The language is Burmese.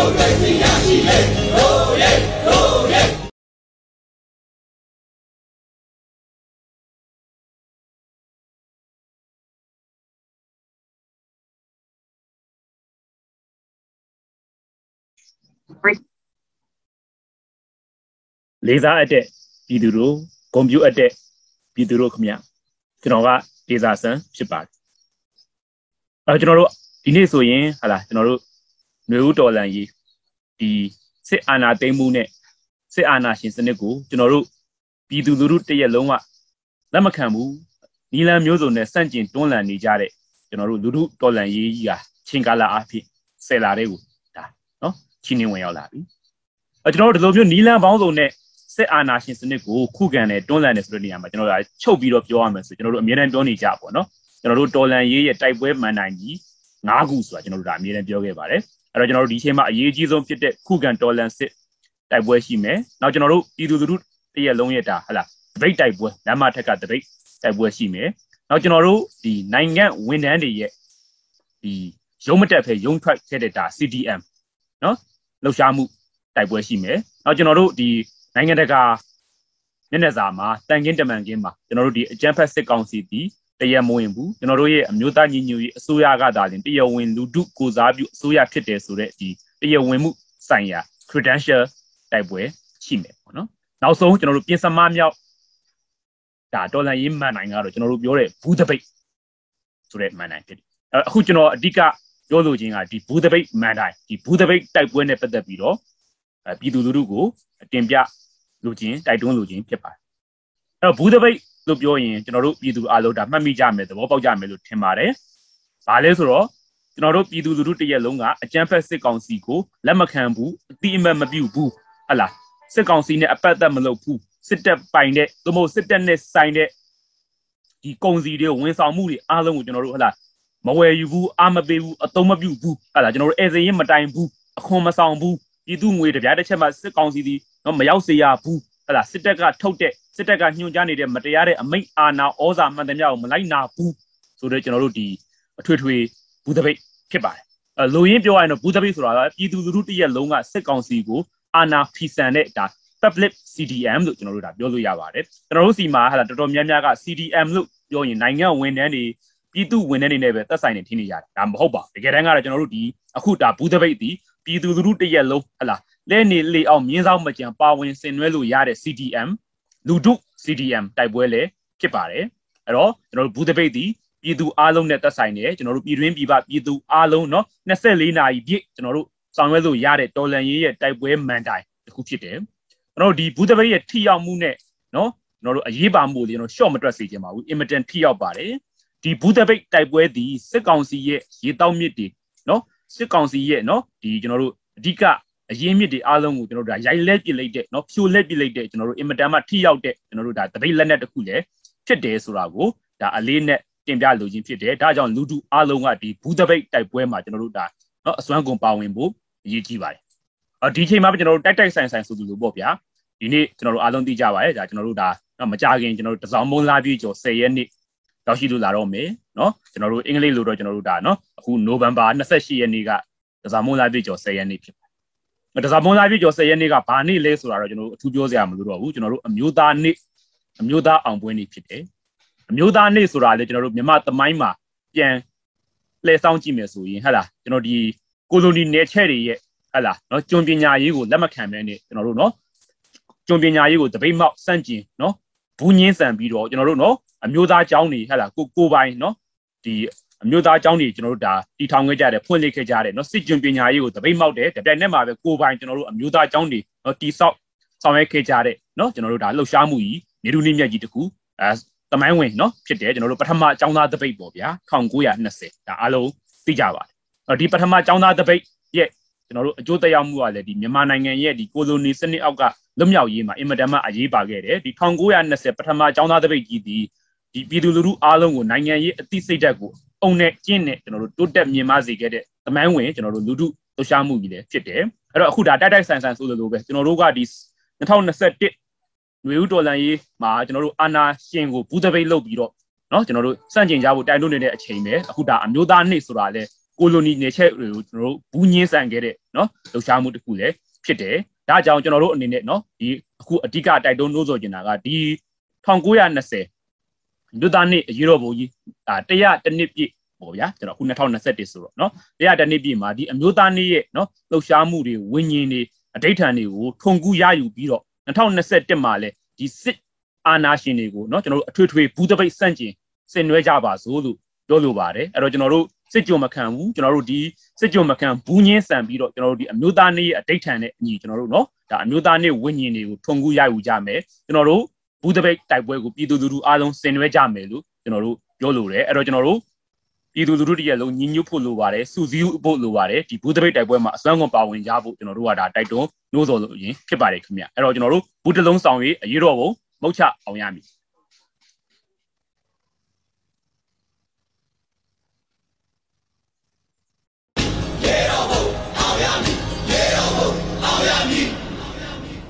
မိုကရေစီရရှိလေဟိုးရဲဟိုးရဲလေးစားအပ်တဲ့ပြည်သူတို့ဂုံပြူအပ်တဲ့ပြည်သူတို့ခမရကျွန်တော်ကဒေဇာဆန်ဖြစ်ပါတယ်အဲကျွန်တော်တို့ဒီနေ့ဆိုရင်ဟာလားကျွန်တော်တို့ ຫນွေဦးတော်လန်ကြီးဒီစစ်အာဏာသိမ်းမှုနဲ့စစ်အာဏာရှင်စနစ်ကိုကျွန်တော်တို့ပြည်သူလူထုတရက်လုံးကလက်မခံဘူးနီလန်မျိုးစုံနဲ့စန့်ကျင်တွန်းလှန်နေကြတဲ့ကျွန်တော်တို့လူထုတော်လန်ရေးကြီးဟာချင်းကာလာအဖြစ်ဆယ်လာတဲ့ကိုဒါနော်ချင်းနေဝင်ရောက်လာပြီအဲကျွန်တော်တို့ဒီလိုမျိုးနီလန်ပေါင်းစုံနဲ့စစ်အာဏာရှင်စနစ်ကိုခုခံတဲ့တွန်းလှန်တဲ့ဆိုတဲ့နေရာမှာကျွန်တော်တို့ချုပ်ပြီးတော့ပြောရမယ်ဆိုကျွန်တော်တို့အမြဲတမ်းပြောနေကြပါတော့ကျွန်တော်တို့တော်လန်ရေးရဲ့တိုက်ပွဲမှန်တိုင်ကြီး၅ခုဆိုတာကျွန်တော်တို့ဒါအမြဲတမ်းပြောခဲ့ပါတယ် အဲ့တော့ကျွန်တော်တို့ဒီအချိန်မှာအရေးကြီးဆုံးဖြစ်တဲ့ခုခံတော်လန်စစ်တိုက်ပွဲရှိမယ်နောက်ကျွန်တော်တို့ပြည်သူလူထုတရက်လုံးရဲ့ဒါဟလာဒပိတ်တိုက်ပွဲလမ်းမထက်ကဒပိတ်တိုက်ပွဲရှိမယ်နောက်ကျွန်တော်တို့ဒီနိုင်ငံဝန်ထမ်းတွေရဲ့ဒီရုံးမတက်ဖဲရုံးထွက်ခဲ့တဲ့ဒါ CDM နော်လှုပ်ရှားမှုတိုက်ပွဲရှိမယ်နောက်ကျွန်တော်တို့ဒီနိုင်ငံတကာမျက်နှာစာမှာတန်ကင်းတမန်ကင်းမှာကျွန်တော်တို့ဒီအကြမ်းဖက်စစ်ကောင်စီတီ တရားမဝင်ဘူးကျွန်တော်တို့ရဲ့အမျိုးသားညီညွတ်ရေးအစိုးရကသာလျှင်တရားဝင်လူထုကိုစားပြုအစိုးရဖြစ်တယ်ဆိုတဲ့ဒီတရားဝင်မှုဆိုင်ရာ credential တိုက်ပွဲရှိမယ်ပေါ့နော်နောက်ဆုံးကျွန်တော်တို့ပြင်စမမြောက်ဒါဒေါ်လာရင်းမှန်နိုင်ကတော့ကျွန်တော်တို့ပြောတဲ့ဘူးတပိတ်ဆိုတဲ့မှန်နိုင်ဖြစ်တယ်အခုကျွန်တော်အဓိကပြောလိုချင်ကဒီဘူးတပိတ်မှန်တိုင်းဒီဘူးတပိတ်တိုက်ပွဲနဲ့ပတ်သက်ပြီးတော့ပြည်သူလူထုကိုတင်ပြလိုချင်တိုက်တွန်းလိုချင်ဖြစ်ပါတယ်အဲ့တော့ဘူးတပိတ် လို့ပြောရင်ကျွန်တော်တို့ပြည်သူအားလုံးဒါမှတ်မိကြမယ်သဘောပေါက်ကြမယ်လို့ထင်ပါတယ်။ဘာလဲဆိုတော့ကျွန်တော်တို့ပြည်သူလူထုတရက်လုံးကအကြမ်းဖက်စစ်ကောင်စီကိုလက်မခံဘူးအတိအမတ်မပြုဘူးဟလာစစ်ကောင်စီနဲ့အပတ်သက်မလုပ်ဘူးစစ်တပ်ပိုင်တဲ့သို့မဟုတ်စစ်တပ်နဲ့ဆိုင်တဲ့ဒီကုံစီတွေဝန်ဆောင်မှုတွေအားလုံးကိုကျွန်တော်တို့ဟလာမဝယ်ယူဘူးအာမပေးဘူးအသုံးမပြုဘူးဟလာကျွန်တော်တို့ဧည့်စရင်မတိုင်ဘူးအခွန်မဆောင်ဘူးပြည်သူငွေတပြားတစ်ချက်မှစစ်ကောင်စီဒီတော့မရောက်စေရဘူး ဟလာစစ်တပ်ကထုတ်တဲ့စစ်တပ်ကညှို့ကြားနေတဲ့မတရားတဲ့အမိန့်အာဏာဩဇာမှန်သမျှကိုမလိုက်နာဘူးဆိုတော့ကျွန်တော်တို့ဒီအထွေထွေဘူးတပိတ်ဖြစ်ပါတယ်အဲလိုရင်းပြောရရင်တော့ဘူးတပိတ်ဆိုတာကပြည်သူလူထုတရက်လုံးကစစ်ကောင်စီကိုအာဏာဖီဆန်တဲ့ဒါ public CDM လို့ကျွန်တော်တို့ဒါပြောလို့ရပါတယ်ကျွန်တော်တို့စီမှာဟာတော်တော်များများက CDM လို့ပြောရင်နိုင်ငံဝန်ထမ်းတွေပြည်သူဝန်ထမ်းတွေနဲ့ပဲသက်ဆိုင်နေထင်းနေကြတယ်ဒါမဟုတ်ပါဘူးတကယ်တမ်းကတော့ကျွန်တော်တို့ဒီအခုဒါဘူးတပိတ်ဒီပြည်သူလူထုတရက်လုံးဟလာ လဲနေလေအောင်မြင်းဆောင်မကြံပါဝင်ဆင်နွှဲလို့ရတဲ့ CDM လူဒု CDM တိုက်ပွဲလည်းဖြစ်ပါတယ်အဲ့တော့ကျွန်တော်တို့ဘူးတပိတ်ဒီပြည်သူအားလုံးနဲ့သက်ဆိုင်တယ်ကျွန်တော်တို့ပြည်တွင်းပြည်ပပြည်သူအားလုံးเนาะ24နာရီပြည့်ကျွန်တော်တို့ဆောင်ရွက်လို့ရတဲ့တော်လန်ရေးရဲ့တိုက်ပွဲမန်တိုင်တစ်ခုဖြစ်တယ်ကျွန်တော်တို့ဒီဘူးတပိတ်ရဲ့ထိရောက်မှုနဲ့เนาะကျွန်တော်တို့အရေးပါမှုတွေကျွန်တော် short မတွက်စေချင်ပါဘူး imminent ထိရောက်ပါတယ်ဒီဘူးတပိတ်တိုက်ပွဲဒီစစ်ကောင်စီရဲ့ရေတောက်မြစ်တွေเนาะစစ်ကောင်စီရဲ့เนาะဒီကျွန်တော်တို့အဓိက အရင်းမြစ်တွေအားလုံးကိုကျွန်တော်တို့ဒါရိုက်လက်ပြလိုက်တဲ့เนาะဖြိုလက်ပြလိုက်တဲ့ကျွန်တော်တို့အင်မတန်မှထိရောက်တဲ့ကျွန်တော်တို့ဒါတပိတ်လက်နက်တစ်ခုလည်းဖြစ်တယ်ဆိုတာကိုဒါအလေးနဲ့တင်ပြလိုခြင်းဖြစ်တယ်ဒါကြောင့်လူထုအားလုံးကဒီဘူးတပိတ်တိုက်ပွဲမှာကျွန်တော်တို့ဒါเนาะအစွမ်းကုန်ပါဝင်ဖို့အရေးကြီးပါတယ်အော်ဒီချိန်မှာကျွန်တော်တို့တိုက်တိုက်ဆိုင်ဆိုင်ဆိုသူလို့ပေါ့ဗျာဒီနေ့ကျွန်တော်တို့အားလုံးသိကြပါရဲ့ဒါကျွန်တော်တို့ဒါမကြခင်ကျွန်တော်တို့တစောင်းမုံလာပြီးကျော်10ရက်နေ့ရောက်ရှိလို့လာတော့မယ်เนาะကျွန်တော်တို့အင်္ဂလိပ်လိုတော့ကျွန်တော်တို့ဒါเนาะအခုနိုဝင်ဘာ28ရက်နေ့ကတစောင်းမုံလာပြီးကျော်10ရက်နေ့ဖြစ် တစားမွန်လာပြကျော်10ရက်နေ့ကဘာနေ့လဲဆိုတာတော့ကျွန်တော်တို့အထူးပြောစရာမလိုတော့ဘူးကျွန်တော်တို့အမျိုးသားနေ့အမျိုးသားအောင်ပွဲနေ့ဖြစ်တယ်အမျိုးသားနေ့ဆိုတာလေကျွန်တော်တို့မြန်မာသမိုင်းမှာပြန်လှည့်ဆောင်ကြည့်မယ်ဆိုရင်ဟဟလားကျွန်တော်ဒီကိုလိုနီနယ်ချဲ့တွေရဲ့ဟဟလားနော်ကျွံပညာရေးကိုလက်မခံမဲနဲ့ကျွန်တော်တို့နော်ကျွံပညာရေးကိုတပိတ်မောက်စန့်ကျင်နော်ဘူးညင်းဆန်ပြီးတော့ကျွန်တော်တို့နော်အမျိုးသားကျောင်းတွေဟဟလားကိုကိုပိုင်နော်ဒီ အမျိုးသားအကြောင်းတွေကျွန်တော်တို့ဒါတီထောင်ခဲ့ကြတယ်ဖွင့်လှစ်ခဲ့ကြတယ်เนาะစစ်ကျင်ပညာရေးကိုတပိတ်မောက်တယ်တပြိုင်နက်မှာပဲကိုပိုင်ကျွန်တော်တို့အမျိုးသားအကြောင်းတွေเนาะတီဆောက်ဆောင်ရွက်ခဲ့ကြတဲ့เนาะကျွန်တော်တို့ဒါလှုပ်ရှားမှုကြီးနေလူနေမြတ်ကြီးတခုအဲတမိုင်းဝင်เนาะဖြစ်တယ်ကျွန်တော်တို့ပထမအကြောင်းသားတပိတ်ပေါ့ဗျာ1920ဒါအားလုံးသိကြပါတယ်ဒီပထမအကြောင်းသားတပိတ်ရဲ့ကျွန်တော်တို့အကျိုးတရားမှုကလည်းဒီမြန်မာနိုင်ငံရဲ့ဒီကိုလိုနီစနစ်အောက်ကလွတ်မြောက်ရေးမှာအင်မတန်မှအရေးပါခဲ့တယ်ဒီ1920ပထမအကြောင်းသားတပိတ်ကြီးဒီဒီပြည်သူလူထုအားလုံးကိုနိုင်ငံရေးအသိစိတ်ဓာတ်ကို အုံနဲ့ကျင့်နဲ့ကျွန်တော်တို့တိုးတက်မြင်မစေခဲ့တဲ့သမိုင်းဝင်ကျွန်တော်တို့လူထုလှူရှားမှုကြီးလည်းဖြစ်တယ်အဲ့တော့အခုဒါတိုက်တိုက်ဆန်ဆန်ဆိုလိုလိုပဲကျွန်တော်တို့ကဒီ2021နွေဦးတော်လန်ရေးမှာကျွန်တော်တို့အာနာရှင်ကိုဘူးတပိတ်လုပ်ပြီးတော့เนาะကျွန်တော်တို့စန့်ကျင်ကြဖို့တိုင်လို့နေတဲ့အချိန်ပဲအခုဒါအမျိုးသားနေ့ဆိုတာလဲ ကိုလိုနီနယ်ချက်တွေကိုကျွန်တော်တို့ဘူးညင်းဆန်ခဲ့တဲ့နော်လှုပ်ရှားမှုတစ်ခုလည်းဖြစ်တယ်ဒါကြောင့်ကျွန်တော်တို့အနေနဲ့နော်ဒီအခုအဓိကတိုက်တွန်းလို့ဆိုချင်တာကဒီ1920 မြို့သားနှစ်အရေးတော်ပုံကြီးဒါ100တနစ်ပြည့်ပေါ့ဗျာကျွန်တော်အခု2021ဆိုတော့နော်100တနစ်ပြည့်မှာဒီအမျိုးသားနေ့ရဲ့နော်လှုပ်ရှားမှုတွေဝิญဉ်တွေအဋိဌာန်တွေကိုထုံကူရယူပြီးတော့2021မှာလည်းဒီစစ်အာဏာရှင်တွေကိုเนาะကျွန်တော်တို့အထွေထွေဘူးတပိတ်စန့်ကျင်ဆင်နွှဲကြပါစို့လို့ပြောလိုပါတယ်အဲ့တော့ကျွန်တော်တို့စစ်ကြုံမခံဘူးကျွန်တော်တို့ဒီစစ်ကြုံမခံဘူးညင်းဆန်ပြီးတော့ကျွန်တော်တို့ဒီအမျိုးသားနေ့ရဲ့အတိတ်ထန်နဲ့အညီကျွန်တော်တို့เนาะဒါအမျိုးသားနေ့ဝิญဉ်တွေကိုထုံကူရယူကြမယ်ကျွန်တော်တို့ ဘူးတပိတ်တိုက်ပွဲကိုပြည်သူလူထုအားလုံးဆင်နွှဲကြမယ်လို့ကျွန်တော်တို့ပြောလိုတယ်အဲ့တော့ကျွန်တော်တို့ပြည်သူလူထုတရက်လုံးညီညွတ်ဖို့လိုပါတယ်စုစည်းဖို့လိုပါတယ်ဒီဘူးတပိတ်တိုက်ပွဲမှာအစွမ်းကုန်ပါဝင်ကြဖို့ကျွန်တော်တို့ကဒါတိုက်တွန်းနှိုးဆော်လို့ရင်ဖြစ်ပါတယ်ခင်ဗျအဲ့တော့ကျွန်တော်တို့ဘူးတလုံးဆောင်ရေးအရေးတော်ပုံမုတ်ချအောင်ရမည်ရေတော်ဘုံအောင်ရမည်ရေတော်ဘုံအောင်ရမည်